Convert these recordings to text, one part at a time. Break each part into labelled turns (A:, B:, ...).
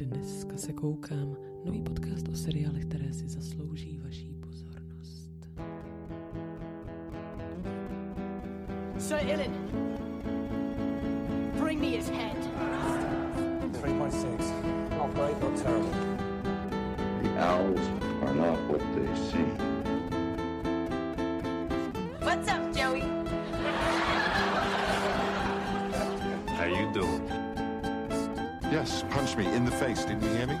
A: Dneska se koukám. Nový podcast o seriálech, které si zaslouží vaší pozornost.
B: Sir Ilan, bring me his head.
C: 3.6. Not great, not terrible.
D: The owls are not what they seem.
E: Yes, punch me in the face. Didn't you hear me?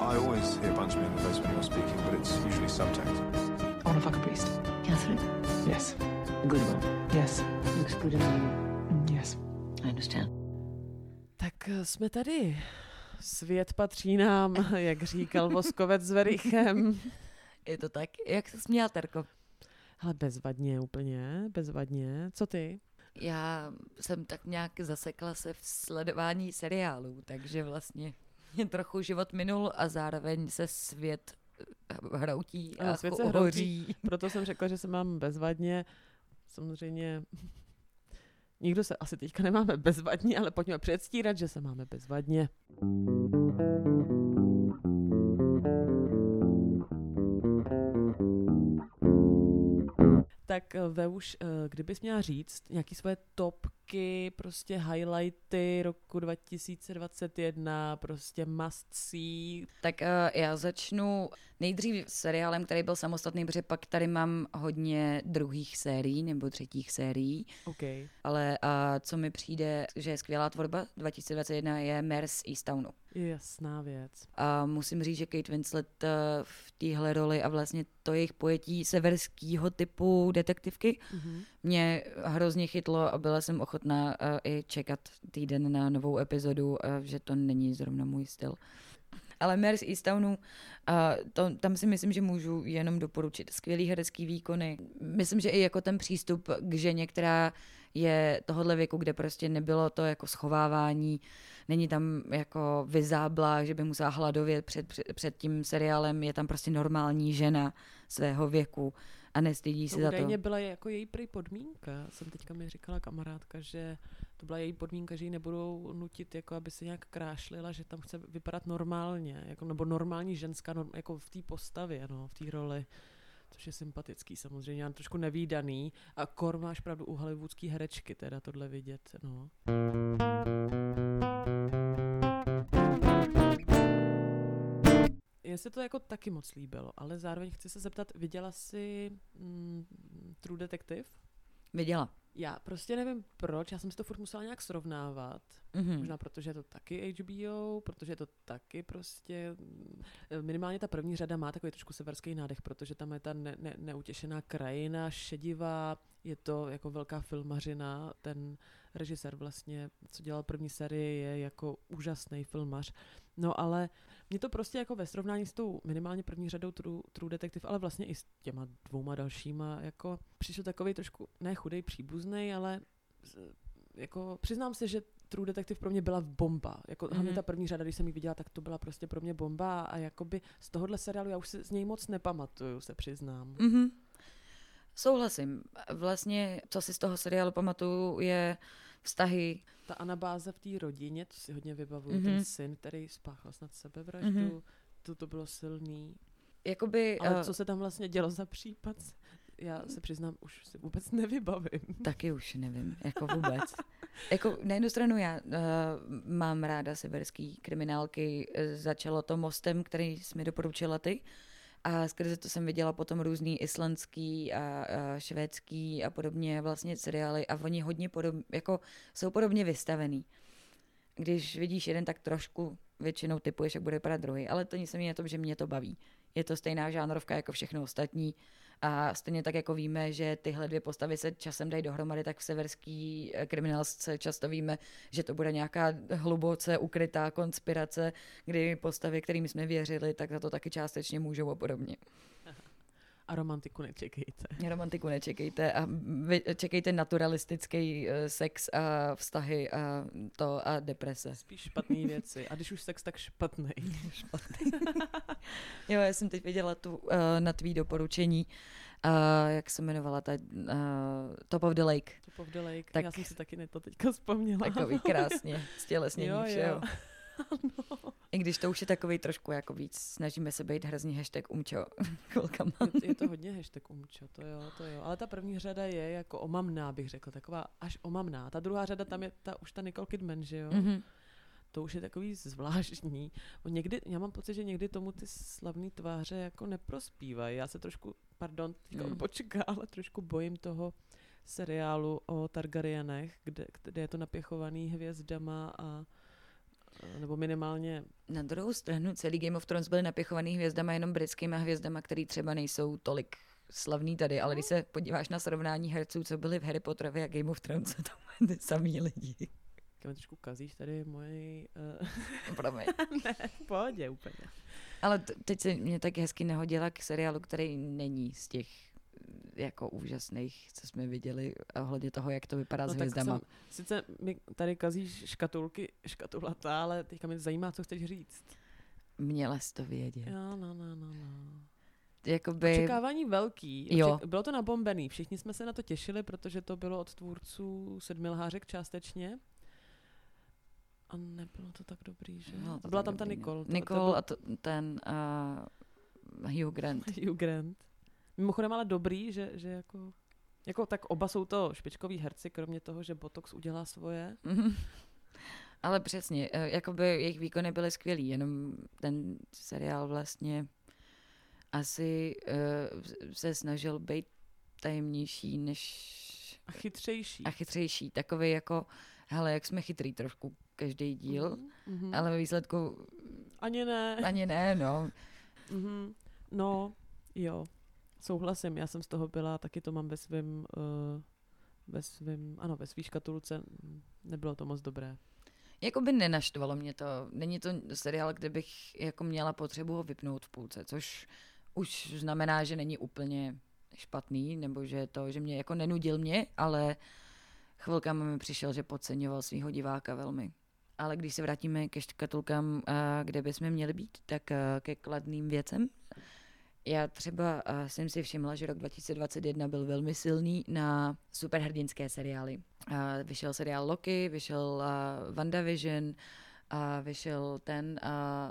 E: I always hear punch me in the face when you're speaking, but it's usually subtext.
F: I want to fuck a priest.
G: Catherine,
F: Yes.
G: a good one.
F: Yes.
G: Looks good on you.
F: Mm, Yes.
G: I understand.
A: Tak eh, jsme tady. Svět patří nám, jak říkal Voskovec s Verichem.
G: Je to tak? Jak se směla, Terko?
A: Ale bezvadně úplně, bezvadně. Co ty?
G: Já jsem tak nějak zasekla se v sledování seriálů, takže vlastně mě trochu život minul a zároveň se svět eh, hroutí a
A: Ano, svět se
G: ho-
A: hroutí.
G: hoří.
A: Proto jsem řekla, že se mám bezvadně. Samozřejmě nikdo se asi teďka nemáme bezvadně, ale pojďme předstírat, že se máme bezvadně. Tak eh, ve už, eh, kdybys měla říct nějaký svoje topky, prostě highlighty roku 2021, prostě must see,
G: Tak uh, já začnu nejdřív seriálem, který byl samostatný, protože pak tady mám hodně druhých sérií nebo třetích sérií.
A: OK.
G: Ale a co mi přijde, že je skvělá tvorba 2021 je Mers Eastownu.
A: Jasná věc.
G: A musím říct, že Kate Winslet eh, v téhle roli a vlastně to jejich pojetí severského typu detektivky
A: Mhm.
G: mě hrozně chytlo a byla jsem ochotná eh, i čekat týden na novou epizodu, eh, že to není zrovna můj styl. Ale Mers Eastownu, a to, tam si myslím, že můžu jenom doporučit. Skvělý herecký výkony. Myslím, že i jako ten přístup k ženě, která je tohohle věku, kde prostě nebylo to jako schovávání, není tam jako vyzábla, že by musela hladovět před, před, před tím seriálem, je tam prostě normální žena svého věku a nestydí
A: To
G: se za to.
A: byla jako její prý podmínka. Jsem teďka mi říkala kamarádka, že to byla její podmínka, že ji nebudou nutit, jako aby se nějak krášlila, že tam chce vypadat normálně, jako, nebo normální ženská, norm, jako v té postavě, no, v té roli. Což je sympatický samozřejmě, ale trošku nevýdaný. A kor máš pravdu u hollywoodský herečky, teda tohle vidět, no. Mně se to jako taky moc líbilo, ale zároveň chci se zeptat, viděla jsi mm, True Detective?
G: Viděla.
A: Já prostě nevím proč, já jsem si to furt musela nějak srovnávat.
G: Mhm.
A: Možná protože je to taky HBO, protože je to taky prostě... mm, Minimálně ta první řada má takový trošku severský nádech, protože tam je ta ne, ne, neutěšená krajina, šedivá, je to jako velká filmařina. Ten režisér vlastně, co dělal první sérii, je jako úžasný filmař. No ale mě to prostě jako ve srovnání s tou minimálně první řadou True, True Detective, ale vlastně i s těma dvouma dalšíma, jako přišel takový trošku, ne chudej příbuzný, ale jako přiznám se, že True Detective pro mě byla bomba. Jako hlavně
G: Mhm.
A: ta první řada, když jsem ji viděla, tak to byla prostě pro mě bomba a jakoby z tohohle seriálu já už se z něj moc nepamatuju, se přiznám.
G: Mhm. Souhlasím. Vlastně, co si z toho seriálu pamatuju, je vztahy.
A: Ta anabáze v té rodině, to si hodně vybavuju,
G: Mhm.
A: ten syn, který spáchal snad sebevraždu,
G: Mhm.
A: to, to bylo silný.
G: Jakoby,
A: Ale
G: eh,
A: co se tam vlastně dělo za případ, já se přiznám, už si vůbec nevybavím.
G: Taky už nevím, jako vůbec. jako na jednu stranu já uh, mám ráda severský kriminálky, eh, začalo to mostem, který jsi mi doporučila ty, a skrze to jsem viděla potom různý islandský a, a švédský a podobně vlastně seriály a oni hodně podob, jako jsou podobně vystavený. Když vidíš jeden, tak trošku většinou typuješ, jak bude vypadat druhý, ale to nic není na tom, že mě to baví. Je to stejná žánrovka jako všechno ostatní a stejně tak jako víme, že tyhle dvě postavy se časem dají dohromady, tak v severský eh, kriminálce často víme, že to bude nějaká hluboce ukrytá konspirace, kdy postavy, kterým jsme věřili, tak za to taky částečně můžou a podobně.
A: A romantiku nečekejte.
G: Romantiku nečekejte a vy, čekejte naturalistický eh, sex a vztahy a to a deprese.
A: Spíš špatné věci. A když už sex, tak špatný.
G: Jo, já jsem teď viděla tu uh, na tvý doporučení, uh, jak se jmenovala ta uh, Top of the Lake.
A: Top of the Lake.
G: Tak-
A: Já jsem si taky na to teďka vzpomněla.
G: Takový krásně stělesnění
A: Jo, jo.
G: Všeho. I když to už je takový trošku jako víc, snažíme se být hrozný hashtag umčo chvilkama.
A: Je, to hodně hashtag umčo, to jo, to jo. Ale ta první řada je jako omamná, bych řekl, taková až omamná. Ta druhá řada, tam je ta, už ta Nicole Kidman, že jo?
G: Mhm.
A: To už je takový zvláštní. Někdy, já mám pocit, že někdy tomu ty slavné tváře jako neprospívají. Já se trošku, pardon, teďka
G: mm.
A: počká, ale trošku bojím toho seriálu o Targaryenech, kde, kde je to napěchovaný hvězdama a nebo minimálně
G: Na druhou stranu celý Game of Thrones byl napěchovaný hvězdama jenom britskými hvězdama, který třeba nejsou tolik slavný tady, ale když se podíváš na srovnání herců, co byli v Harry Potterovi a Game of Thrones, to byli samý lidi.
A: Kam trošku kazíš tady moji... Uh,
G: Promiň.
A: ne, v pohodě úplně.
G: Ale t- teď se mě tak hezky nehodila k seriálu, který není z těch jako úžasných, co jsme viděli ohledně toho, jak to vypadá s
A: No, tak
G: hvězdama.
A: jsem, sice mi tady kazíš škatulky, škatulata, ale teďka mě zajímá, co chceš říct.
G: Měla jsi to vědět.
A: Jo, no, no, no, no.
G: Jakoby,
A: Očekávání velký.
G: Jo.
A: Oček- bylo to nabombený. Všichni jsme se na to těšili, protože to bylo od tvůrců sedmilhářek částečně. A nebylo to tak dobrý, že? A
G: to
A: byla tam ta
G: dobrý, no.
A: Nicole. To,
G: Nicole
A: to
G: a to, ten uh, Hugh Grant.
A: byl Hugh Grant. Mimochodem ale dobrý, že, že jako, jako tak oba jsou to špičkoví herci, kromě toho, že Botox udělá svoje.
G: Mhm. Ale přesně, eh, jakoby jejich výkony byly skvělý, jenom ten seriál vlastně asi uh, se snažil být tajemnější než
A: A chytřejší.
G: a chytřejší. Takový jako, hele, jak jsme chytrý trošku každý díl,
A: Mhm.
G: ale ve výsledku
A: Ani ne.
G: ani ne, no.
A: Mhm. No, jo. Souhlasím, já jsem z toho byla, taky to mám ve svém, uh, ve svém, ano, ve svý škatulce. Nebylo to moc dobré.
G: Jakoby nenaštvalo mě to. Není to seriál, kde bych jako měla potřebu ho vypnout v půlce, což už znamená, že není úplně špatný, nebo že to, že mě jako nenudil mě, ale chvilkama mi přišel, že podceňoval svého diváka velmi. Ale když se vrátíme ke škatulkám, a kde bychom měli být, tak a, ke kladným věcem. Já třeba a, jsem si všimla, že rok 2021 byl velmi silný na superhrdinské seriály. A vyšel seriál Loki, vyšel a, WandaVision, a vyšel ten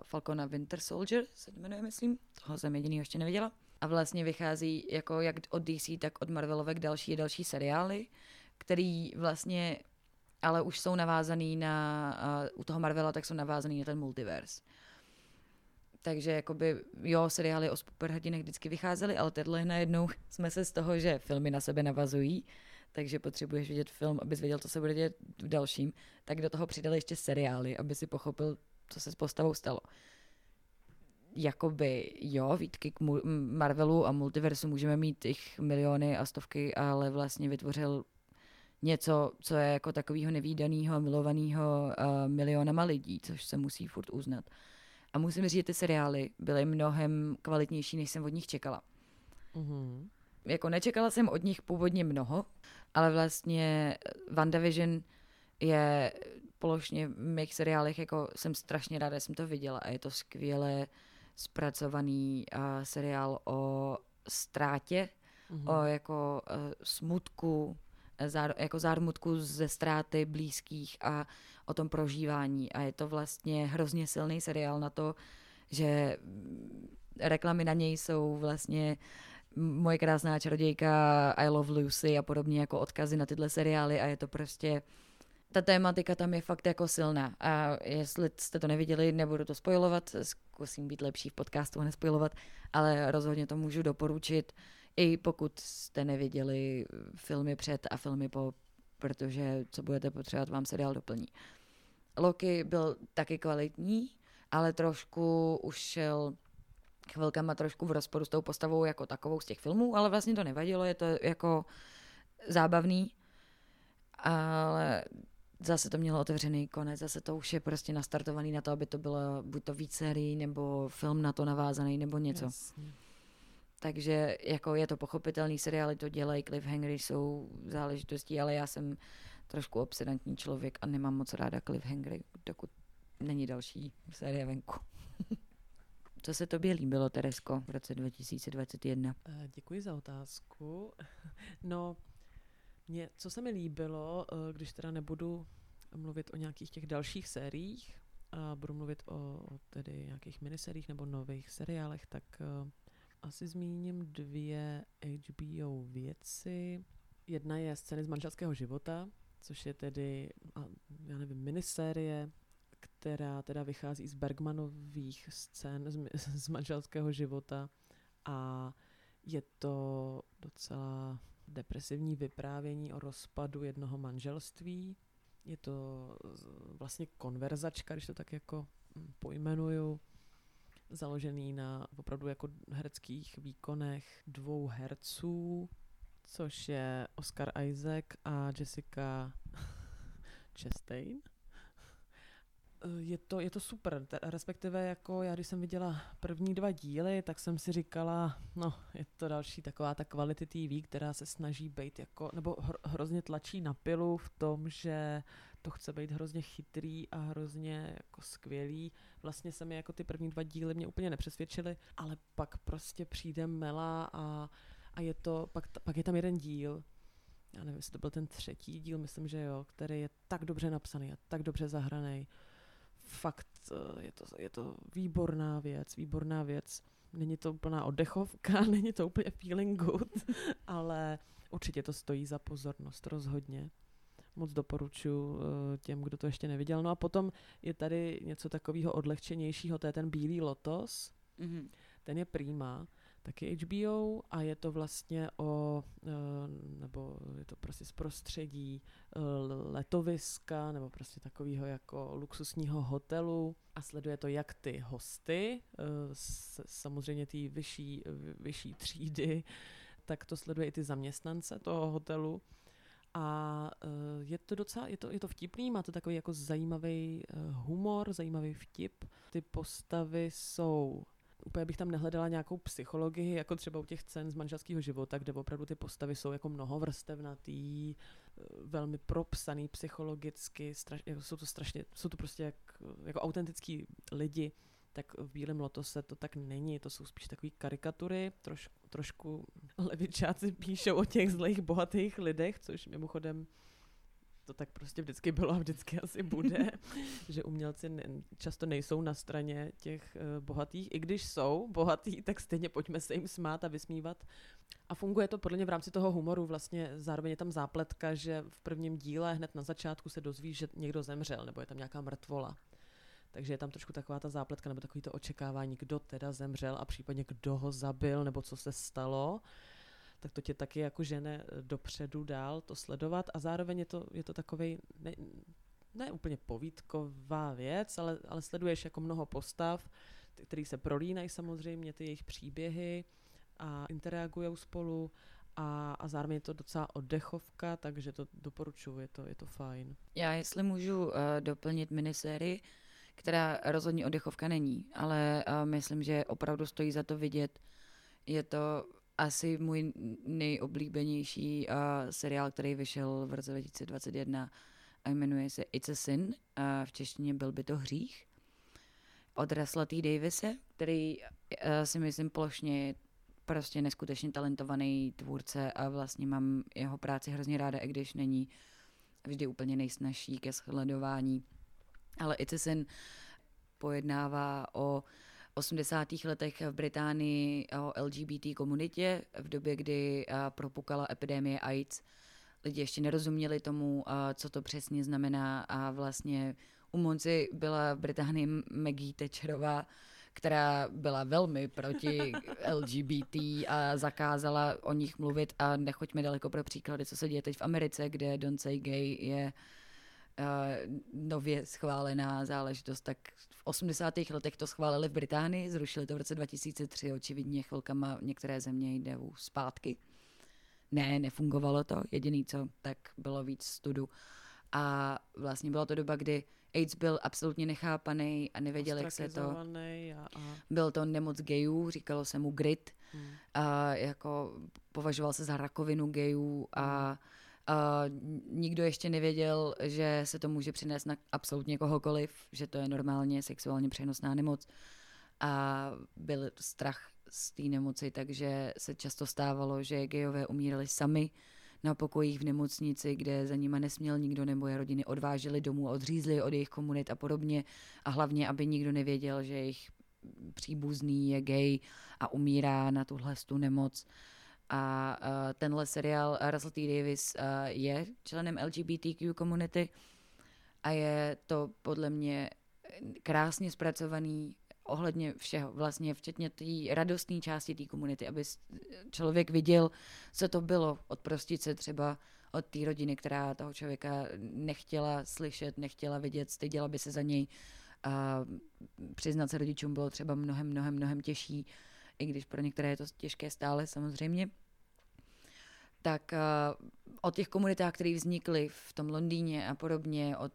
G: Falcon a Winter Soldier, se jmenuje, myslím. Toho jsem jedinýho ještě neviděla. A vlastně vychází jako jak od DC, tak od Marvelovek další a další seriály, který vlastně ale už jsou navázaný na, a u toho Marvela, tak jsou navázaný na ten multiverse. Takže jakoby, jo, seriály o superhrdinech vždycky vycházely, ale tenhle najednou jsme se z toho, že filmy na sebe navazují, takže potřebuješ vidět film, abys věděl, co se bude dělat v dalším, tak do toho přidali ještě seriály, aby si pochopil, co se s postavou stalo. Jakoby, jo, výtky k Marvelu a multiversu můžeme mít jich miliony a stovky, ale vlastně vytvořil něco, co je jako takového nevýdaného, milovaného uh, milionama lidí, což se musí furt uznat. A musím říct, že ty seriály byly mnohem kvalitnější, než jsem od nich čekala.
A: Mhm.
G: Jako nečekala jsem od nich původně mnoho, ale vlastně WandaVision je položně v mých seriálech, jako jsem strašně ráda, že jsem to viděla a je to skvěle zpracovaný uh, seriál o ztrátě,
A: Mhm.
G: o jako uh, smutku, eh, zár, jako zármutku ze ztráty blízkých a o tom prožívání. A je to vlastně hrozně silný seriál na to, že reklamy na něj jsou vlastně Moje krásná čarodějka, I Love Lucy a podobně jako odkazy na tyhle seriály a je to prostě ta tématika tam je fakt jako silná. A jestli jste to neviděli, nebudu to spojovat, zkusím být lepší v podcastu a nespojovat, ale rozhodně to můžu doporučit, i pokud jste neviděli filmy před a filmy po, protože co budete potřebovat, vám seriál doplní. Loki byl taky kvalitní, ale trošku už šel chvilkama trošku v rozporu s tou postavou jako takovou z těch filmů, ale vlastně to nevadilo, je to jako zábavný, ale zase to mělo otevřený konec, zase to už je prostě nastartovaný na to, aby to bylo buď to víc sérií, nebo film na to navázaný, nebo něco.
A: Jasně.
G: Takže jako je to pochopitelný, seriály to dělají, cliffhangery jsou záležitostí, ale já jsem trošku obsedantní člověk a nemám moc ráda cliffhangery, dokud není další série venku. Co se tobě líbilo, Teresko, v roce 2021?
A: Eh, Děkuji za otázku. No, mě, co se mi líbilo, eh, když teda nebudu mluvit o nějakých těch dalších sériích, a budu mluvit o, o tedy nějakých miniseriích nebo nových seriálech, tak uh, asi zmíním dvě HBO věci. Jedna je scény z manželského života, což je tedy, já nevím, minisérie, která teda vychází z Bergmanových scén z, z manželského života a je to docela depresivní vyprávění o rozpadu jednoho manželství. Je to vlastně konverzačka, když to tak jako hm, pojmenuju, založený na opravdu jako hereckých výkonech dvou herců, což je Oscar Isaac a Jessica Chastain. Eh, je to, je to super, respektive jako já, když jsem viděla první dva díly, tak jsem si říkala, no, je to další taková ta kvality TV, která se snaží být jako, nebo hro, hrozně tlačí na pilu v tom, že to chce být hrozně chytrý a hrozně jako skvělý. Vlastně se mi jako ty první dva díly mě úplně nepřesvědčily, ale pak prostě přijde Mela a, a je to, pak, pak je tam jeden díl, já nevím, jestli to byl ten třetí díl, myslím, že jo, který je tak dobře napsaný a tak dobře zahraný fakt eh, je to, je to výborná věc, výborná věc. Není to úplná oddechovka, není to úplně feeling good, ale určitě to stojí za pozornost, rozhodně. Moc doporučuji eh, těm, kdo to ještě neviděl. No a potom je tady něco takového odlehčenějšího, to je ten Bílý lotos. Mm-hmm. Ten je prýma taky HBO a je to vlastně o, eh, nebo je to prostě z prostředí eh, letoviska nebo prostě takového jako luxusního hotelu a sleduje to jak ty hosty, samozřejmě ty vyšší, vyšší třídy, tak to sleduje i ty zaměstnance toho hotelu. A je to docela, je to, je to vtipný, má to takový jako zajímavý humor, zajímavý vtip. Ty postavy jsou úplně bych tam nehledala nějakou psychologii, jako třeba u těch cen z manželského života, kde opravdu ty postavy jsou jako mnohovrstevnatý, eh, velmi propsaný psychologicky, straš, jsou to strašně, jsou to prostě jak, jako autentický lidi, tak v Bílém lotose to tak není, to jsou spíš takové karikatury, troš, trošku levičáci píšou o těch zlých, bohatých lidech, což mimochodem to tak prostě vždycky bylo a vždycky asi bude, že umělci ne, často nejsou na straně těch uh, bohatých. I když jsou bohatí, tak stejně pojďme se jim smát a vysmívat. A funguje to podle mě v rámci toho humoru. Vlastně zároveň je tam zápletka, že v prvním díle hned na začátku se dozví, že někdo zemřel, nebo je tam nějaká mrtvola. Takže je tam trošku taková ta zápletka, nebo takový to očekávání, kdo teda zemřel a případně kdo ho zabil, nebo co se stalo. Tak to tě taky jako žene eh, dopředu dál to sledovat. A zároveň je to, je to takový ne, ne úplně povídková věc, ale, ale sleduješ jako mnoho postav, který se prolínají samozřejmě, ty jejich příběhy a interagují spolu. A, a zároveň je to docela oddechovka, takže to doporučuji, je to, je to fajn.
G: Já jestli můžu uh, doplnit minisérii, která rozhodně oddechovka není, ale uh, myslím, že opravdu stojí za to vidět. Je to asi můj nejoblíbenější uh, seriál, který vyšel v roce 2021 a jmenuje se It's a Sin. A v češtině byl by to hřích. Od T. Davise, který si myslím plošně prostě neskutečně talentovaný tvůrce a vlastně mám jeho práci hrozně ráda, i když není vždy úplně nejsnažší ke sledování. Ale It's a Sin pojednává o 80. letech v Británii o LGBT komunitě v době, kdy propukala epidemie AIDS. Lidi ještě nerozuměli tomu, co to přesně znamená a vlastně u moci byla v Británii Maggie Thatcherová, která byla velmi proti LGBT a zakázala o nich mluvit a nechoďme daleko pro příklady, co se děje teď v Americe, kde Don't Say Gay je uh, nově schválená záležitost, tak v 80. letech to schválili v Británii, zrušili to v roce 2003, očividně chvilkama některé země jdou zpátky. Ne, nefungovalo to, jediný co, tak bylo víc studu. A vlastně byla to doba, kdy AIDS byl absolutně nechápaný a nevěděl, jak se to...
A: A, a...
G: Byl to nemoc gayů, říkalo se mu grit, hmm. a jako považoval se za rakovinu gayů a hmm a nikdo ještě nevěděl, že se to může přinést na absolutně kohokoliv, že to je normálně sexuálně přenosná nemoc. A byl strach z té nemoci, takže se často stávalo, že gejové umírali sami na pokojích v nemocnici, kde za nima nesměl nikdo nebo je rodiny odváželi domů, odřízli od jejich komunit a podobně. A hlavně, aby nikdo nevěděl, že jejich příbuzný je gay a umírá na tuhle tu nemoc. A uh, tenhle seriál Russell T. Davis uh, je členem LGBTQ komunity a je to podle mě krásně zpracovaný ohledně všeho, vlastně včetně té radostné části té komunity, aby člověk viděl, co to bylo odprostit se třeba od té rodiny, která toho člověka nechtěla slyšet, nechtěla vidět, styděla by se za něj a přiznat se rodičům bylo třeba mnohem, mnohem, mnohem těžší, i když pro některé je to těžké stále samozřejmě. Tak uh, o těch komunitách, které vznikly v tom Londýně a podobně, o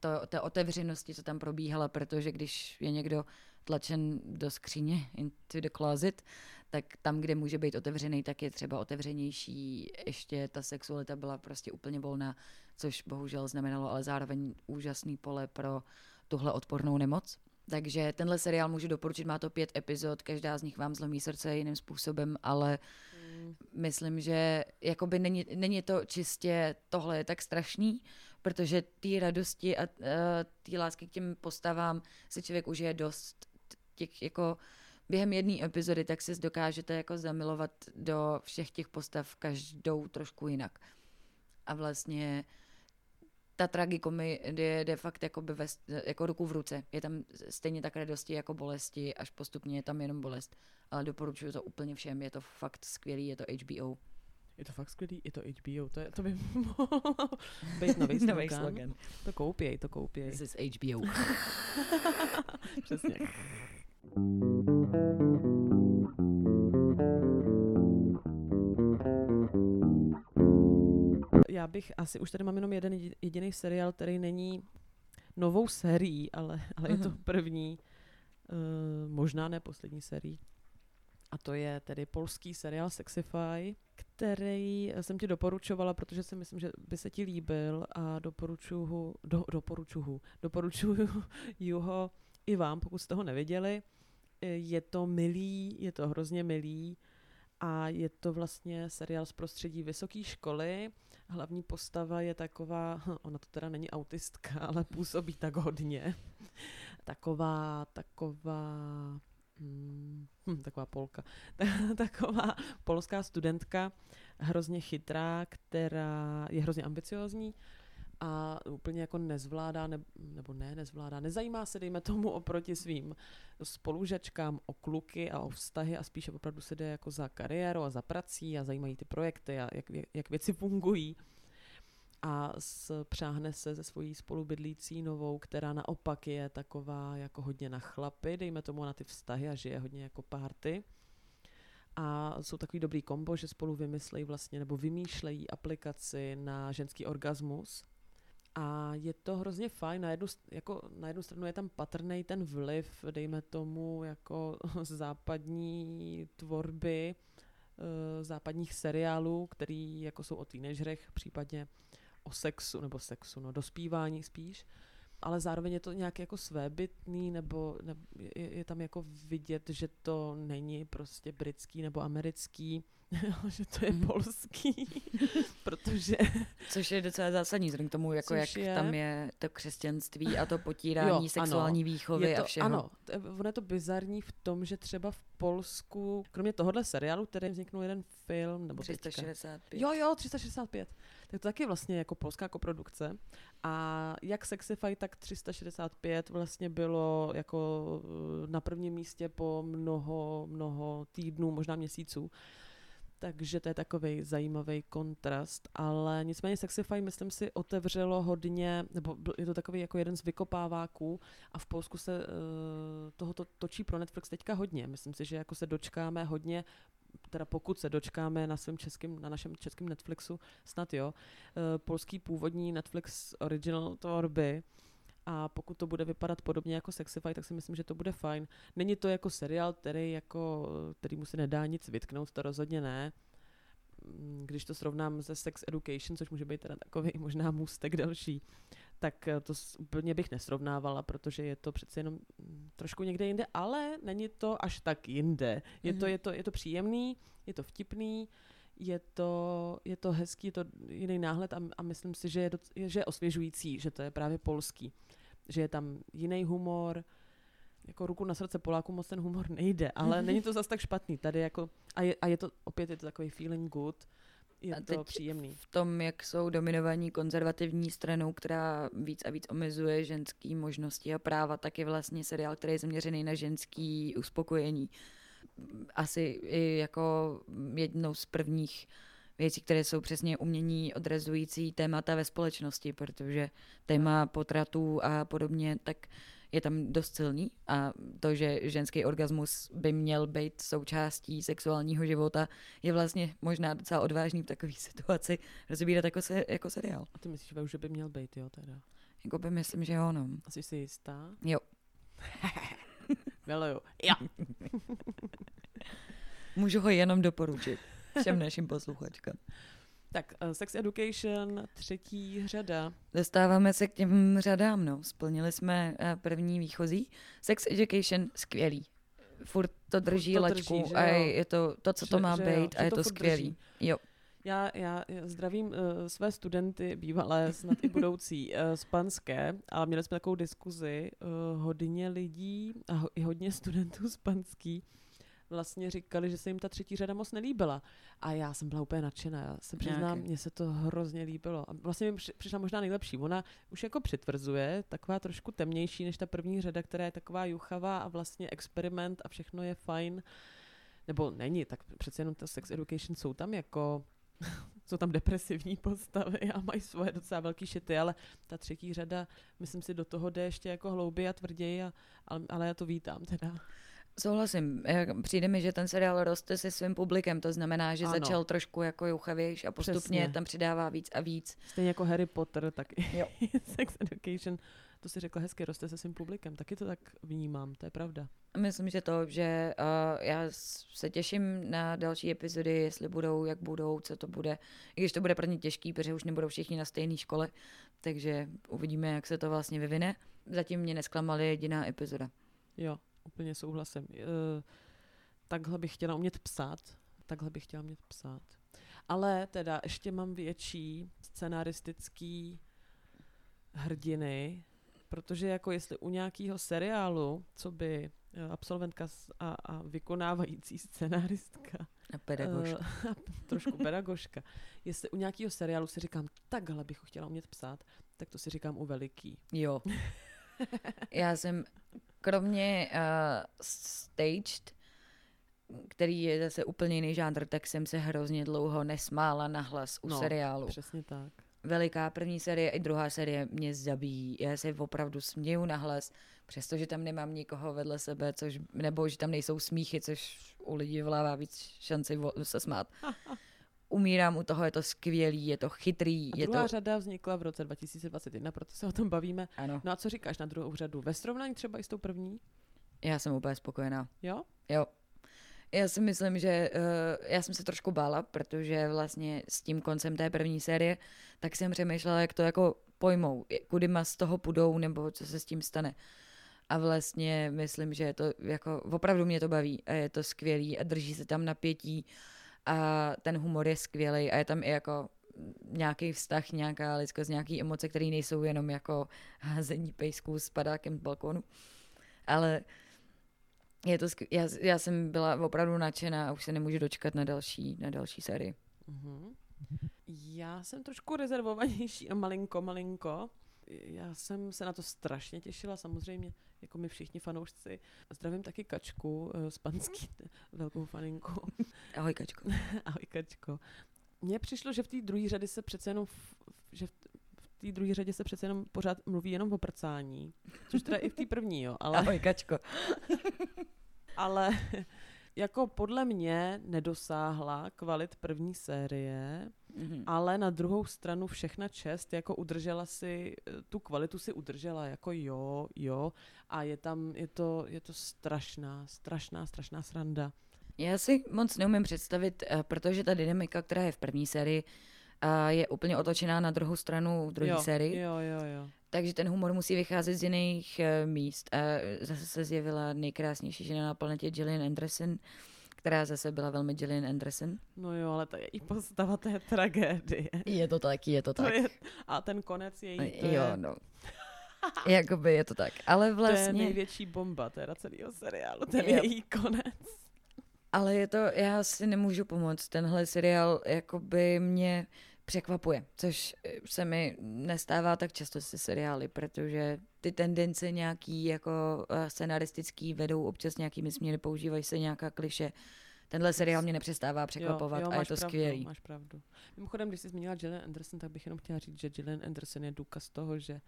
G: to, té otevřenosti, co tam probíhala, protože když je někdo tlačen do skříně, into the closet, tak tam, kde může být otevřený, tak je třeba otevřenější. Ještě ta sexualita byla prostě úplně volná, což bohužel znamenalo ale zároveň úžasný pole pro tuhle odpornou nemoc. Takže tenhle seriál můžu doporučit, má to pět epizod, každá z nich vám zlomí srdce jiným způsobem, ale myslím, že jakoby není, není to čistě tohle je tak strašný, protože té radosti a uh, té lásky k těm postavám si člověk užije dost těch jako během jedné epizody, tak si dokážete jako zamilovat do všech těch postav každou trošku jinak. A vlastně ta tragikomedie jde fakt jako, ve, jako ruku v ruce. Je tam stejně tak radosti jako bolesti, až postupně je tam jenom bolest. Ale doporučuji to úplně všem, je to fakt skvělý, je to HBO.
A: Je to fakt skvělý, je to HBO, to, je, to by mohlo být nový slogan.
G: Nový slogan.
A: To koupěj, to koupěj.
G: This is HBO.
A: Přesně. Já bych asi, už tady mám jenom jeden jediný seriál, který není novou sérií, ale, ale je to první, uh, možná ne poslední sérii. A to je tedy polský seriál Sexify, který jsem ti doporučovala, protože si myslím, že by se ti líbil a doporučuju ho, do, doporučuju, doporučuju ho i vám, pokud jste ho neviděli. Je to milý, je to hrozně milý a je to vlastně seriál z prostředí vysoké školy. Hlavní postava je taková, ona to teda není autistka, ale působí tak hodně. Taková, taková, hm, hm, taková polka, taková polská studentka, hrozně chytrá, která je hrozně ambiciozní a úplně jako nezvládá, ne, nebo ne, nezvládá, nezajímá se, dejme tomu, oproti svým spolužačkám o kluky a o vztahy a spíše opravdu se jde jako za kariérou a za prací a zajímají ty projekty a jak, jak věci fungují a spřáhne se ze svojí spolubydlící novou, která naopak je taková jako hodně na chlapy, dejme tomu na ty vztahy a žije hodně jako párty. A jsou takový dobrý kombo, že spolu vymyslejí vlastně nebo vymýšlejí aplikaci na ženský orgasmus. A je to hrozně fajn. Na jednu, jako, na jednu stranu je tam patrný ten vliv, dejme tomu, jako západní tvorby, e, západních seriálů, který jako jsou o teenagerech, případně o sexu, nebo sexu, no dospívání spíš, ale zároveň je to nějak jako svébytný, nebo, nebo je, je tam jako vidět, že to není prostě britský nebo americký, že to je
G: Mhm.
A: polský, protože...
G: Což je docela zásadní, vzhledem k tomu, jako
A: Což
G: jak
A: je-
G: tam je to křesťanství a to potírání
A: Jo, ano.
G: sexuální výchovy
A: je to,
G: a všeho.
A: Ano, to je- ono je to bizarní v tom, že třeba v Polsku, kromě tohohle seriálu, který vzniknul jeden film, nebo teďka-
G: 365.
A: Jo, jo, 365. Tak to taky je vlastně jako polská koprodukce. A jak Sexify, tak 365 vlastně bylo jako eh, na prvním místě po mnoho, mnoho týdnů, možná měsíců. Takže to je takový zajímavý kontrast, ale nicméně Sexify, myslím si, otevřelo hodně, nebo je to takový jako jeden z vykopáváků a v Polsku se uh, tohoto točí pro Netflix teďka hodně. Myslím si, že jako se dočkáme hodně teda pokud se dočkáme na svém českém, na našem českém Netflixu, snad jo, eh, polský původní Netflix original tvorby, a pokud to bude vypadat podobně jako Sexify, tak si myslím, že to bude fajn. Není to jako seriál, který, jako, který mu se nedá nic vytknout, to rozhodně ne. Mm, Když to srovnám se Sex Education, což může být teda takový možná můstek další, tak eh, to úplně bych nesrovnávala, protože je to přece jenom mm, trošku někde jinde, ale není to až tak jinde. Je, to,
G: Mhm.
A: je, to, je to příjemný, je to vtipný, je to, je to hezký, je to jiný náhled a, a myslím si, že je, doc, že je osvěžující, že to je právě polský. Že je tam jiný humor, jako ruku na srdce Poláků moc ten humor nejde, ale není to zas tak špatný. Tady jako, a je, a je to, opět je to takový feeling good, je
G: A
A: to příjemný.
G: v tom, jak jsou dominovaní konzervativní stranou, která víc a víc omezuje ženský možnosti a práva, tak je vlastně seriál, který je zaměřený na ženský uspokojení. Asi i jako jednou z prvních věcí, které jsou přesně umění odrazující témata ve společnosti, protože téma potratů a podobně, tak je tam dost silný a to, že ženský orgasmus by měl být součástí sexuálního života, je vlastně možná docela odvážný v takové situaci rozbírat jako, se, jako seriál.
A: A ty myslíš, že by měl být, jo, teda?
G: Jako by myslím, že jo, no.
A: Asi jsi jistá?
G: Jo.
A: Miluju. Jo.
G: Můžu ho jenom doporučit všem našim posluchačkám.
A: Tak, uh, Sex Education, třetí řada.
G: Dostáváme se k těm řadám, no. Splnili jsme eh, první výchozí. Sex Education, skvělý. Furt to drží
A: to
G: lačku
A: drží,
G: a je to to, co to
A: Že-
G: má
A: že jo,
G: být a je
A: to
G: to
A: furt
G: skvělý.
A: drží.
G: Jo.
A: Já, já já zdravím uh, své studenty, bývalé, snad i budoucí, uh, z Panské, ale měli jsme takovou diskuzi, uh, hodně lidí a ho, i hodně studentů z Panský vlastně říkali, že se jim ta třetí řada moc nelíbila. A já jsem byla úplně nadšená. Já se přiznám, mně se to hrozně líbilo. A vlastně mi při- přišla možná nejlepší. Ona už jako přitvrzuje, taková trošku temnější než ta první řada, která je taková juchavá a vlastně experiment a všechno je fajn. Nebo není, tak přece jenom ta sex education jsou tam jako jsou tam depresivní postavy a mají svoje docela velký šity, ale ta třetí řada, myslím si, do toho jde ještě jako hlouběji a tvrději, a, ale, ale já to vítám teda.
G: Souhlasím. Eh, Přijde mi, že ten seriál roste se svým publikem, to znamená, že
A: Ano.
G: začal trošku jako juchavějš a postupně
A: Přesně.
G: tam přidává víc a víc.
A: Stejně jako Harry Potter, tak i
G: Jo.
A: sex education, to si řekla hezky, roste se svým publikem, taky to tak vnímám, to je pravda.
G: Myslím, že to, že uh, já se těším na další epizody, jestli budou, jak budou, co to bude. I když to bude pro ně těžký, protože už nebudou všichni na stejné škole, takže uvidíme, jak se to vlastně vyvine. Zatím mě nesklamala jediná epizoda.
A: Jo, úplně souhlasím. E, takhle bych chtěla umět psát, takhle bych chtěla umět psát. Ale teda ještě mám větší scenaristický hrdiny, protože jako jestli u nějakého seriálu, co by eh, absolventka a, a vykonávající scenáristka
G: A pedagož.
A: Eh, a trošku pedagožka. Jestli u nějakého seriálu si říkám, takhle bych chtěla umět psát, tak to si říkám u veliký.
G: Jo. Já jsem kromě uh, staged, který je zase úplně jiný žánr, tak jsem se hrozně dlouho nesmála nahlas u
A: No,
G: seriálu.
A: Přesně tak.
G: Veliká první série i druhá série mě zabíjí. Já se opravdu směju nahlas, přestože tam nemám nikoho vedle sebe, což, nebo že tam nejsou smíchy, což u lidí vyvolává víc šanci se smát. Umírám u toho, je to skvělý, je to chytrý,
A: A
G: je
A: druhá
G: to...
A: řada vznikla v roce 2021, proto se o tom bavíme.
G: Ano,
A: No a co říkáš na druhou řadu? Ve srovnání třeba i s tou první?
G: já jsem úplně spokojená.
A: Jo?
G: Jo. Já si myslím, že uh, já jsem se trošku bála, protože vlastně s tím koncem té první série, tak jsem přemýšlela, jak to jako pojmou, kudy ma z toho půjdou, nebo co se s tím stane. A vlastně myslím, že je to jako, opravdu mě to baví a je to skvělý a drží se tam napětí a ten humor je skvělý a je tam i jako nějaký vztah, nějaká lidskost, nějaký emoce, které nejsou jenom jako házení pejsků s padákem z balkonu. Ale je to skvělý. Já, já jsem byla opravdu nadšená a už se nemůžu dočkat na další, na další sérii.
A: Mhm. Já jsem trošku rezervovanější a malinko, malinko. Já jsem se na to strašně těšila, samozřejmě, jako my všichni fanoušci. Zdravím taky Kačku eh, z Panský, velkou faninku.
G: Ahoj, Kačko.
A: Ahoj Kačko. Mně přišlo, že v té druhé řadě se přece jenom, v, že v, v té druhé řadě se přece jenom pořád mluví jenom o prcání, což teda i v té první, jo, ale...
G: Ahoj, Kačko.
A: ale jako podle mě nedosáhla kvalit první série,
G: Mhm.
A: ale na druhou stranu všechna čest, jako udržela si, eh, tu kvalitu si udržela, jako jo, jo, a je tam, je to, je to strašná, strašná, strašná sranda.
G: Já si moc neumím představit, eh, protože ta dynamika, která je v první sérii, a je úplně otočená na druhou stranu v druhé sérii.
A: Jo, jo, jo.
G: Takže ten humor musí vycházet z jiných uh, míst. A zase se zjevila nejkrásnější žena na planetě Gillian Anderson, která zase byla velmi Gillian Anderson.
A: No jo, ale ta její postava, to je tragédie.
G: Je to tak, je to
A: To
G: tak.
A: je, a ten konec její, to
G: jo,
A: je,
G: no. Jakoby je to tak. Ale
A: to je
G: vlastně,
A: největší bomba teda celého seriálu, ten
G: Yep.
A: její konec.
G: ale je to, já si nemůžu pomoct. Tenhle seriál jakoby mě překvapuje, což eh, se mi nestává tak často se seriály, protože ty tendence nějaký jako eh, scenaristický vedou občas nějakými směry, používají se nějaká kliše. Tenhle seriál mě nepřestává překvapovat
A: jo, jo,
G: a je to
A: pravdu,
G: skvělý.
A: Máš pravdu. Mimochodem, když jsi zmínila Gillian Anderson, tak bych jenom chtěla říct, že Gillian Anderson je důkaz toho, že,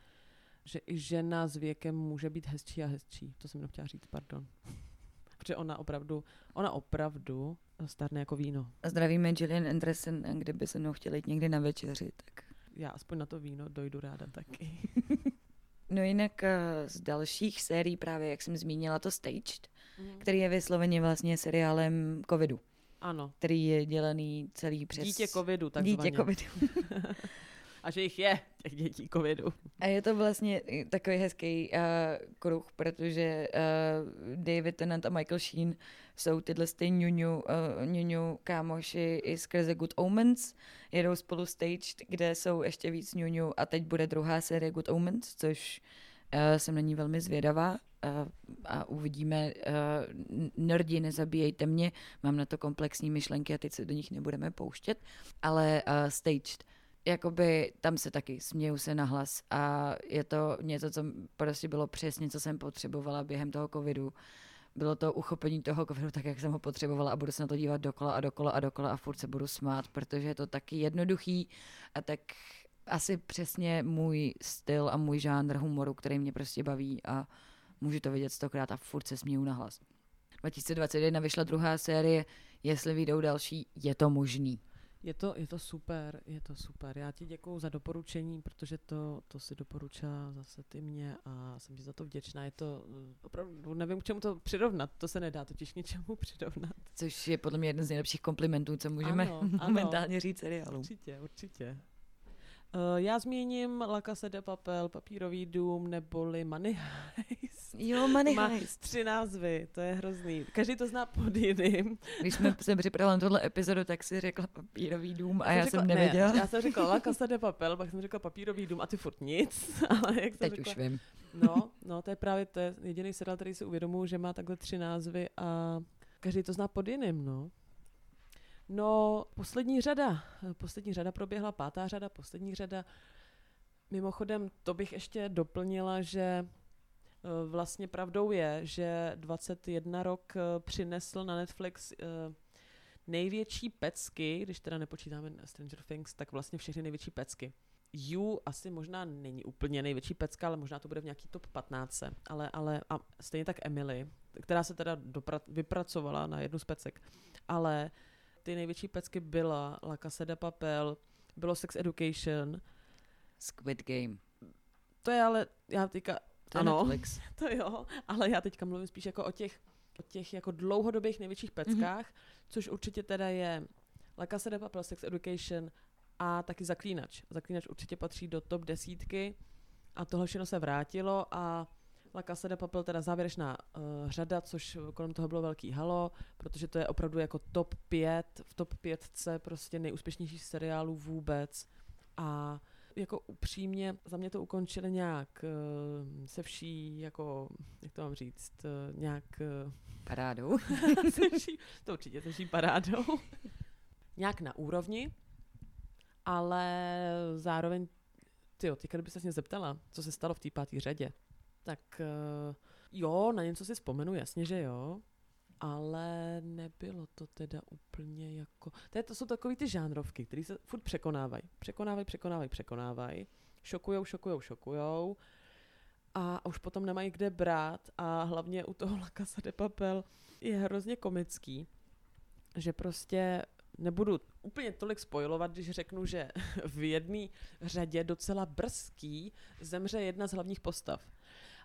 A: že i žena s věkem může být hezčí a hezčí. To jsem jenom chtěla říct, pardon. Protože ona opravdu, ona opravdu stárne jako víno.
G: Zdravíme Gillian Anderson, a kdyby se mnou chtěli jít někdy na večeři, tak
A: Já aspoň na to víno dojdu ráda taky.
G: No jinak eh, z dalších sérií právě, jak jsem zmínila, to Staged,
A: Mhm.
G: který je vysloveně vlastně seriálem covidu,
A: Ano.
G: který je dělený celý přes...
A: Dítě covidu, takzvaně.
G: Dítě covidu.
A: A že jich je, těch dětí covidu.
G: A je to vlastně takový hezký uh, kruh, protože uh, David Tennant a Michael Sheen jsou tyhle ty ňuňu, uh, ňuňu kámoši i skrze Good Omens. Jedou spolu Staged, kde jsou ještě víc ňuňu a teď bude druhá série Good Omens, což uh, jsem na ní velmi zvědavá. Uh, a uvidíme, uh, nerdi, nezabíjejte mě, mám na to komplexní myšlenky a teď se do nich nebudeme pouštět, ale uh, Staged jakoby tam se taky směju se nahlas a je to něco, co prostě bylo přesně, co jsem potřebovala během toho covidu. Bylo to uchopení toho covidu tak, jak jsem ho potřebovala a budu se na to dívat dokola a dokola a dokola a furt se budu smát, protože je to taky jednoduchý a tak asi přesně můj styl a můj žánr humoru, který mě prostě baví a můžu to vidět stokrát a furt se směju nahlas. 2021 vyšla druhá série, jestli vyjdou další, je to možný.
A: Je to, je to super, je to super. Já ti děkuju za doporučení, protože to, to si doporučila zase ty mě a jsem ti za to vděčná. Je to eh, opravdu, nevím k čemu to přirovnat, to se nedá totiž ničemu přirovnat.
G: Což je podle mě jeden z nejlepších komplimentů, co můžeme
A: Ano, ano.
G: momentálně říct seriálu.
A: Určitě, určitě. Uh, já zmíním La Casa de Papel, Papírový dům, neboli Money Heist.
G: Jo, Money
A: Má
G: Heist.
A: tři názvy, to je hrozný. Každý to zná pod jiným.
G: Když jsme se připravili na tohle epizodu, tak si řekla papírový dům a já
A: řekla,
G: jsem nevěděla.
A: Ne, já jsem řekla La Casa de Papel, pak jsem řekla Papírový dům a ty furt nic. Ale jak jsem
G: Teď
A: řekla,
G: už vím.
A: No, no, to je právě to je jediný seriál, který si uvědomuji, že má takhle tři názvy a každý to zná pod jiným, no. No, poslední řada. Poslední řada proběhla, pátá řada, poslední řada. Mimochodem, to bych ještě doplnila, že vlastně pravdou je, že 21 rok eh, přinesl na Netflix eh, největší pecky, když teda nepočítáme Stranger Things, tak vlastně všechny největší pecky. You asi možná není úplně největší pecka, ale možná to bude v nějaký top 15. Ale, ale a stejně tak Emily, která se teda dopra- vypracovala na jednu z pecek. Ale ty největší pecky byla La Casa de Papel, bylo Sex Education,
G: Squid Game.
A: to je ale, já teďka,
G: To
A: ano,
G: Netflix.
A: to jo, ale já teďka mluvím spíš jako o těch, o těch jako dlouhodobých největších peckách, mm-hmm. což určitě teda je La Casa de Papel, Sex Education a taky Zaklínač. Zaklínač určitě patří do top desítky a tohle všechno se vrátilo a La Casa de Papel teda závěrečná uh, řada, což kolem toho bylo velký halo, protože to je opravdu jako top 5, v top 5 prostě nejúspěšnějších seriálů vůbec a jako upřímně, za mě to ukončili nějak uh, se vší, jako, jak to mám říct, uh, nějak uh,
G: Parádou.
A: se vší, to určitě se vší parádou, nějak na úrovni, ale zároveň, ty jo, teďka kdyby se mě zeptala, co se stalo v té páté řadě, tak uh, jo, na něco si vzpomenu, jasně, že jo, ale nebylo to teda úplně jako... To, je, to jsou takový ty žánrovky, které se furt překonávají. Překonávají, překonávají, překonávají. Šokujou, šokujou, šokujou. A už potom nemají kde brát. A hlavně u toho La Casa de Papel je hrozně komický, že prostě nebudu úplně tolik spojovat, když řeknu, že v jedné řadě docela brzký zemře jedna z hlavních postav.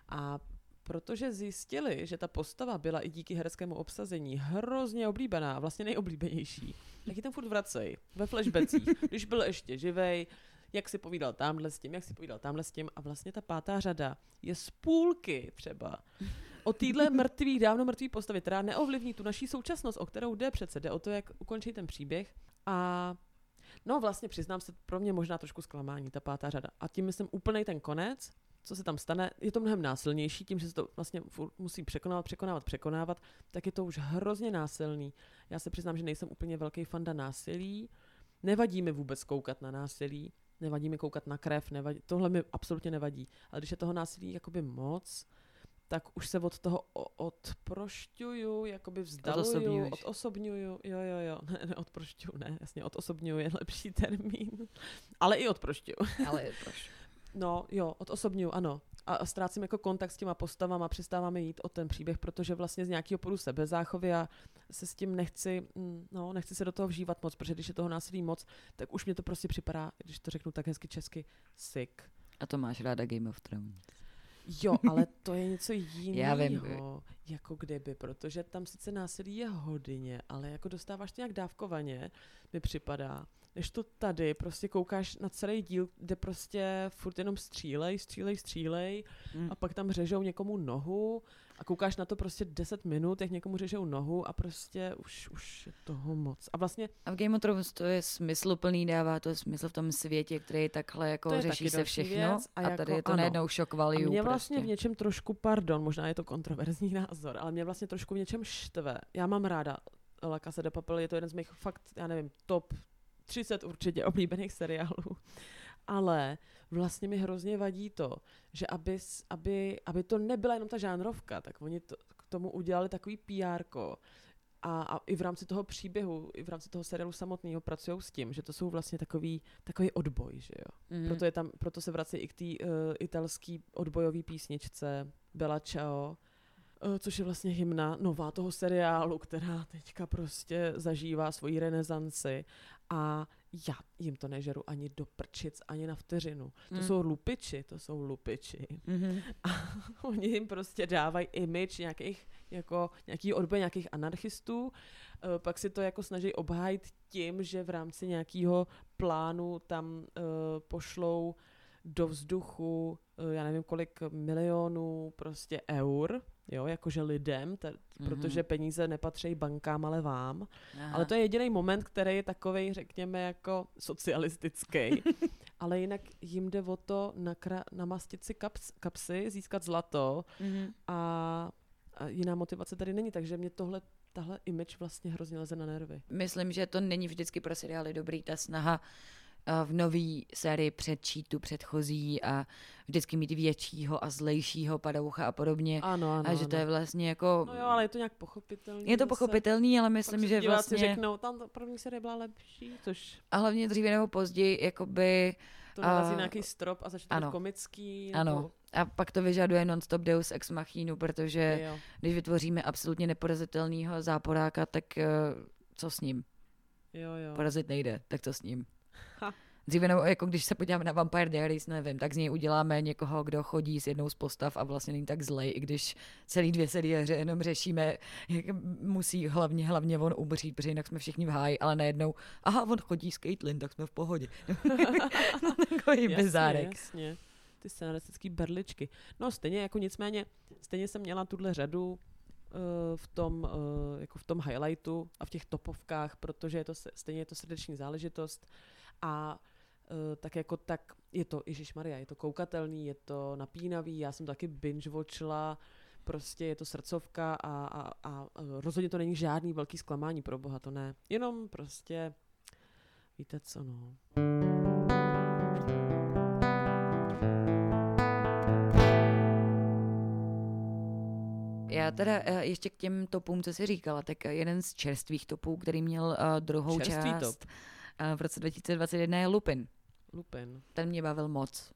A: A protože zjistili, že ta postava byla i díky hereckému obsazení hrozně oblíbená, vlastně nejoblíbenější, tak ji tam furt vracej ve flashbackích, když byl ještě živej, jak si povídal tamhle s tím, jak si povídal tamhle s tím a vlastně ta pátá řada je z půlky třeba o téhle mrtvý, dávno mrtvý postavě, která neovlivní tu naší současnost, o kterou jde přece, jde o to, jak ukončit ten příběh. A no vlastně přiznám se, pro mě možná trošku zklamání, ta pátá řada. A tím myslím úplný ten konec, co se tam stane, je to mnohem násilnější, tím, že se to vlastně musí překonávat, překonávat, překonávat, tak je to už hrozně násilný. Já se přiznám, že nejsem úplně velký fanda násilí, nevadí mi vůbec koukat na násilí, nevadí mi koukat na krev, nevadí, tohle mi absolutně nevadí. Ale když je toho násilí jakoby moc, tak už se od toho odprošťuju, jakoby vzdaluju, odosobňuju, jo, jo, jo, ne, ne, odprošťuju, ne, jasně, odosobňuju je lepší termín, ale i odprošťuju.
G: Ale proč?
A: No jo, odosobňuju, ano. A, a ztrácím jako kontakt s těma postavama, přestáváme jít o ten příběh, protože vlastně z nějakého podu sebezáchovy a se s tím nechci, mm, no, nechci se do toho vžívat moc, protože když je toho násilí moc, tak už mě to prostě připadá, když to řeknu tak hezky česky, sick.
G: A to máš ráda Game of Thrones.
A: Jo, ale to je něco jiného.
G: Já vím.
A: Jako kdyby, protože tam sice násilí je hodně, ale jako dostáváš to nějak dávkovaně, mi připadá. Než to tady prostě koukáš na celý díl, kde prostě furt jenom střílej, střílej, střílej
G: Mm.
A: a pak tam řežou někomu nohu a koukáš na to prostě 10 minut, jak někomu řežou nohu a prostě už, už je toho moc. A vlastně
G: A v Game of Thrones to je smysluplný, dává to smysl v tom světě, který takhle jako
A: To je
G: řeší se všechno.
A: věc a
G: a,
A: jako
G: tady je to
A: ano.
G: najednou shock
A: A
G: value.
A: mě vlastně
G: prostě.
A: v něčem trošku, pardon, možná je to kontroverzní názor, ale mě vlastně trošku v něčem štve. Já mám ráda La Casa de Papel, je to jeden z mých fakt, já nevím, top 30 určitě oblíbených seriálů. Ale vlastně mi hrozně vadí to, že aby, aby, aby to nebyla jenom ta žánrovka, tak oni to, k tomu udělali takový PR. A, a i v rámci toho příběhu, i v rámci toho seriálu samotného pracují s tím, že to jsou vlastně takový, takový odboj, že jo.
G: Mhm.
A: Proto, je tam, proto se vrací i k té uh, italské odbojové písničce Bella Ciao, což je vlastně hymna nová toho seriálu, která teďka prostě zažívá svoji renesanci a já jim to nežeru ani do prčic, ani na vteřinu. To
G: Mm.
A: jsou lupiči, to jsou lupiči.
G: Mhm.
A: A oni jim prostě dávají image nějakých, jako nějaký odboj nějakých anarchistů, eh, pak si to jako snaží obhájit tím, že v rámci nějakého plánu tam uh, pošlou do vzduchu, já nevím kolik milionů prostě eur, jo, jakože lidem, t-
G: Mhm.
A: protože peníze nepatří bankám, ale vám.
G: Aha.
A: Ale to je jediný moment, který je takový, řekněme, jako socialistický. Ale jinak jim jde o to nakra- namastit si kaps- kapsy, získat zlato
G: Mhm.
A: a, a jiná motivace tady není, takže mě tohle, tahle image vlastně hrozně leze na nervy.
G: Myslím, že to není vždycky pro seriály dobrý, ta snaha a v nový sérii předčít tu předchozí a vždycky mít většího a zlejšího padoucha a podobně.
A: Ano, ano.
G: a že to je vlastně jako...
A: No jo, ale je to nějak pochopitelný.
G: je to pochopitelný, ale
A: Pak
G: myslím,
A: se
G: že vlastně...
A: řeknou, tam ta první série byla lepší, což
G: A hlavně dříve nebo později, jakoby...
A: to narazí
G: A-
A: na nějaký strop a začne
G: ano.
A: komický.
G: Ano.
A: Nebo,
G: A pak to vyžaduje non-stop deus ex machinu, protože
A: jo.
G: když vytvoříme absolutně neporazitelného záporáka, tak eh, co s ním?
A: jo, jo.
G: Porazit nejde, tak co s ním?
A: Ha.
G: Dříve, nebo jako když se podíváme na Vampire Diaries, nevím, tak z něj uděláme někoho, kdo chodí s jednou z postav a vlastně není tak zlej, i když celý dvě série jenom řešíme, jak musí hlavně, hlavně on umřít, protože jinak jsme všichni v háji, ale najednou, aha, on chodí s Caitlyn, tak jsme v pohodě. Takový
A: jasně,
G: bizárek.
A: jasně. Ty scenaristický berličky. No stejně jako nicméně, stejně jsem měla tuhle řadu eh, v tom, eh, jako v tom highlightu a v těch topovkách, protože je to stejně je to srdeční záležitost a eh, tak jako tak je to, Ježíš Maria, je to koukatelný, je to napínavý, já jsem taky binge watchila, prostě je to srdcovka a, a, a eh, rozhodně to není žádný velký zklamání pro boha, to ne. Jenom prostě, víte co, no.
G: Já teda eh, ještě k těm topům, co jsi říkala, tak jeden z čerstvých topů, který měl druhou
A: Čerstvý
G: část
A: top.
G: V roce 2021 je Lupin.
A: Lupin.
G: Ten mě bavil moc.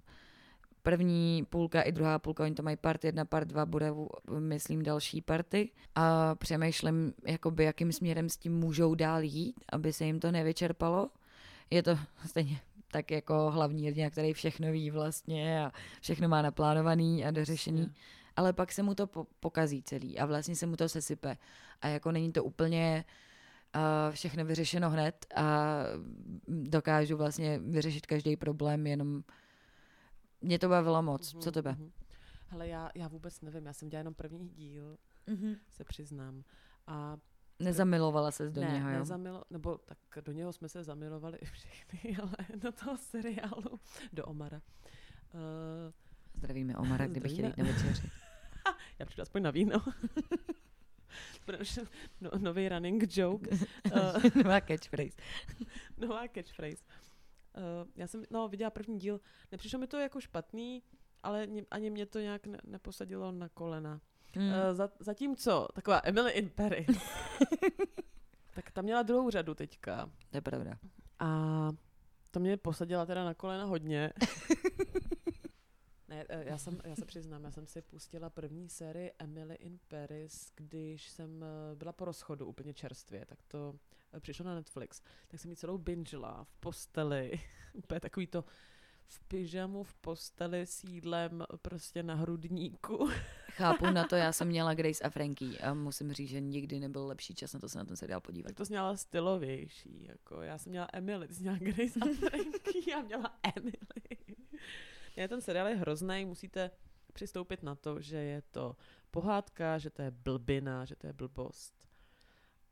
G: První půlka i druhá půlka, oni to mají part jedna, part dva, bude, myslím, další party. A přemýšlím, jakoby, jakým směrem s tím můžou dál jít, aby se jim to nevyčerpalo. Je to stejně tak jako hlavní hrdina, který všechno ví vlastně a všechno má naplánovaný a dořešený. Ale pak se mu to po- pokazí celý a vlastně se mu to sesype. A jako není to úplně uh, všechno vyřešeno hned a dokážu vlastně vyřešit každý problém, jenom mě to bavilo moc. Co tebe?
A: Mhm. Hele, já, já vůbec nevím, já jsem dělala jenom první díl,
G: Mhm.
A: se přiznám. A
G: Nezamilovala ses do
A: ne,
G: něho, jo?
A: nezamilo, nebo tak do něho jsme se zamilovali všichni, ale do toho seriálu, do Omara. Uh,
G: Zdravíme Omara, kdyby chtěli jít na večeři.
A: já přijdu aspoň na víno. No, nový running joke. Uh,
G: Nová catchphrase.
A: nová catchphrase. Uh, já jsem, no, viděla první díl, nepřišlo mi to jako špatný, ale ni- ani mě to nějak ne- neposadilo na kolena.
G: Hmm.
A: Uh, za, zatímco taková Emily in Paris, tak ta měla druhou řadu teďka.
G: To je pravda.
A: A to mě posadila teda na kolena hodně. Ne, eh, já, jsem, já se přiznám, já jsem si pustila první sérii Emily in Paris, když jsem eh, byla po rozchodu úplně čerstvě, tak to eh, přišlo na Netflix. Tak jsem ji celou bingela v posteli, úplně takový to v pyžamu, v posteli s jídlem prostě na hrudníku.
G: Chápu na to, já jsem měla Grace a Frankie a musím říct, že nikdy nebyl lepší čas na to se na ten seriál podívat.
A: Tak to zněla stylovější. Jako já jsem měla Emily, ty jsi měla Grace a Frankie, já měla Emily. Ne, ten seriál je hrozný, musíte přistoupit na to, že je to pohádka, že to je blbina, že to je blbost.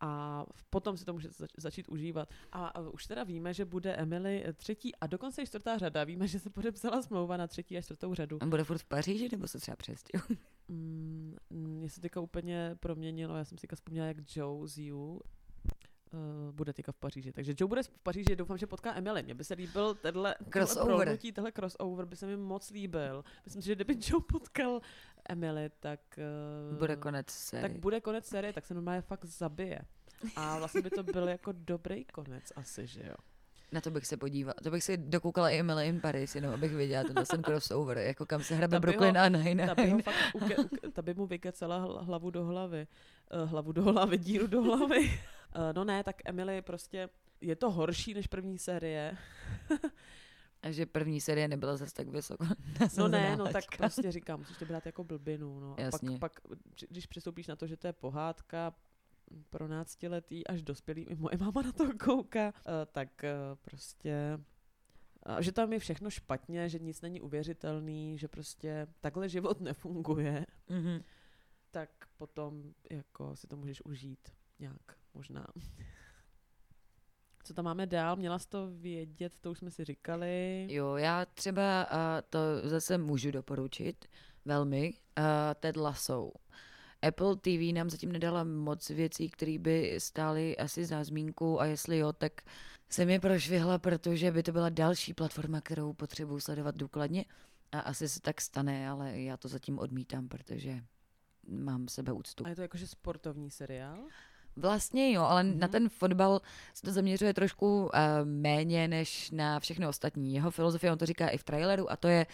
A: A potom si to můžete zač- začít užívat. A, a už teda víme, že bude Emily třetí a dokonce i čtvrtá řada. Víme, že se podepsala smlouva na třetí a čtvrtou řadu.
G: On bude furt v Paříži, nebo se třeba přestěhuje?
A: Mm, Mně se teďka úplně proměnilo, já jsem si teďka vzpomněla, jak Joe z You uh, bude teďka v Paříži. Takže Joe bude v Paříži, doufám, že potká Emily. Mně by se líbil tenhle,
G: Crossover.
A: tenhle crossover by se mi moc líbil. Myslím si, že kdyby Joe potkal Emily, tak... Uh,
G: Bude konec série.
A: tak bude konec série, tak se normálně fakt zabije. A vlastně by to byl jako dobrý konec asi, že jo.
G: Na to bych se podívala. To bych si dokoukala i Emily in Paris, jenom abych viděla ten ten crossover, jako kam se hrabe
A: by ho-
G: Brooklyn a Nine.
A: Ta by, ho fakt uke, uke, ta by mu vykecela hl- hlavu do hlavy. Uh, hlavu do hlavy, díru do hlavy. Uh, no ne, tak Emily prostě je to horší než první série.
G: A že první série nebyla zase tak vysoko.
A: No ne, no tak prostě říkám, musíš to brát jako blbinu. No. A pak, pak, když přistoupíš na to, že to je pohádka pro náctiletý až dospělý, i moje máma na to kouká, uh, tak uh, prostě a že tam je všechno špatně, že nic není uvěřitelný, že prostě takhle život nefunguje,
G: Mhm.
A: tak potom jako si to můžeš užít nějak možná. Co tam máme dál? Měla jsi to vědět, to už jsme si říkali.
G: Jo, já třeba a to zase můžu doporučit velmi. A Ted Lasso. Apple TV nám zatím nedala moc věcí, které by stály asi za zmínku a jestli jo, tak jsem je prošvihla, protože by to byla další platforma, kterou potřebuji sledovat důkladně a asi se tak stane, ale já to zatím odmítám, protože mám sebeúctu.
A: A je to jakože sportovní seriál?
G: Vlastně jo, ale mm-hmm. na
A: Mhm.
G: ten fotbal se to zaměřuje trošku uh, méně než na všechno ostatní. Jeho filozofie, on to říká i v traileru, a to je,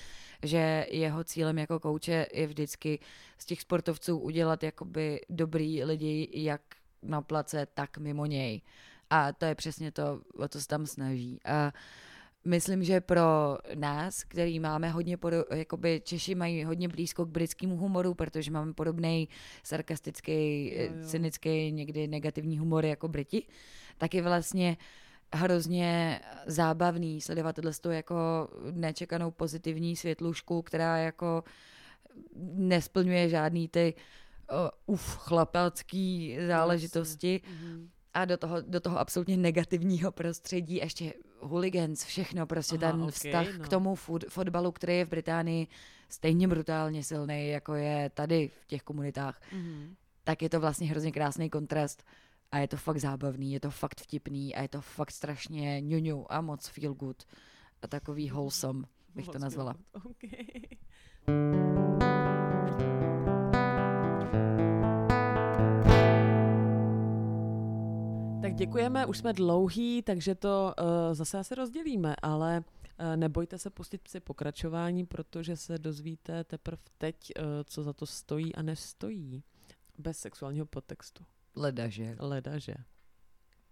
G: že jeho cílem jako kouče je vždycky z těch sportovců udělat jakoby dobrý lidi jak na place, tak mimo něj. A to je přesně to, o co se tam snaží. A myslím, že pro nás, který máme hodně, podo- jakoby Češi mají hodně blízko k britskému humoru, protože máme podobný sarkastický,
A: Jo,
G: jo,
A: jo.
G: cynický, někdy negativní humor jako Briti, tak je vlastně hrozně zábavný sledovat tohle jako nečekanou pozitivní světlušku, která jako nesplňuje žádný ty uh, uf, chlapacký záležitosti
A: Mhm.
G: A do toho, do toho absolutně negativního prostředí ještě hooligans, všechno, prostě
A: Aha,
G: ten
A: ok,
G: vztah
A: no.
G: k tomu fot, fotbalu, který je v Británii stejně brutálně silný, jako je tady v těch komunitách,
A: Mhm.
G: tak je to vlastně hrozně krásný kontrast a je to fakt zábavný, je to fakt vtipný a je to fakt strašně ňuňu a moc feel good a takový wholesome bych to nazvala.
A: Okay. Tak děkujeme, už jsme dlouhý, takže to uh, zase asi rozdělíme, ale uh, nebojte se pustit si pokračování, protože se dozvíte teprve teď, uh, co za to stojí a nestojí. Bez sexuálního podtextu.
G: Ledaže.
A: Ledaže.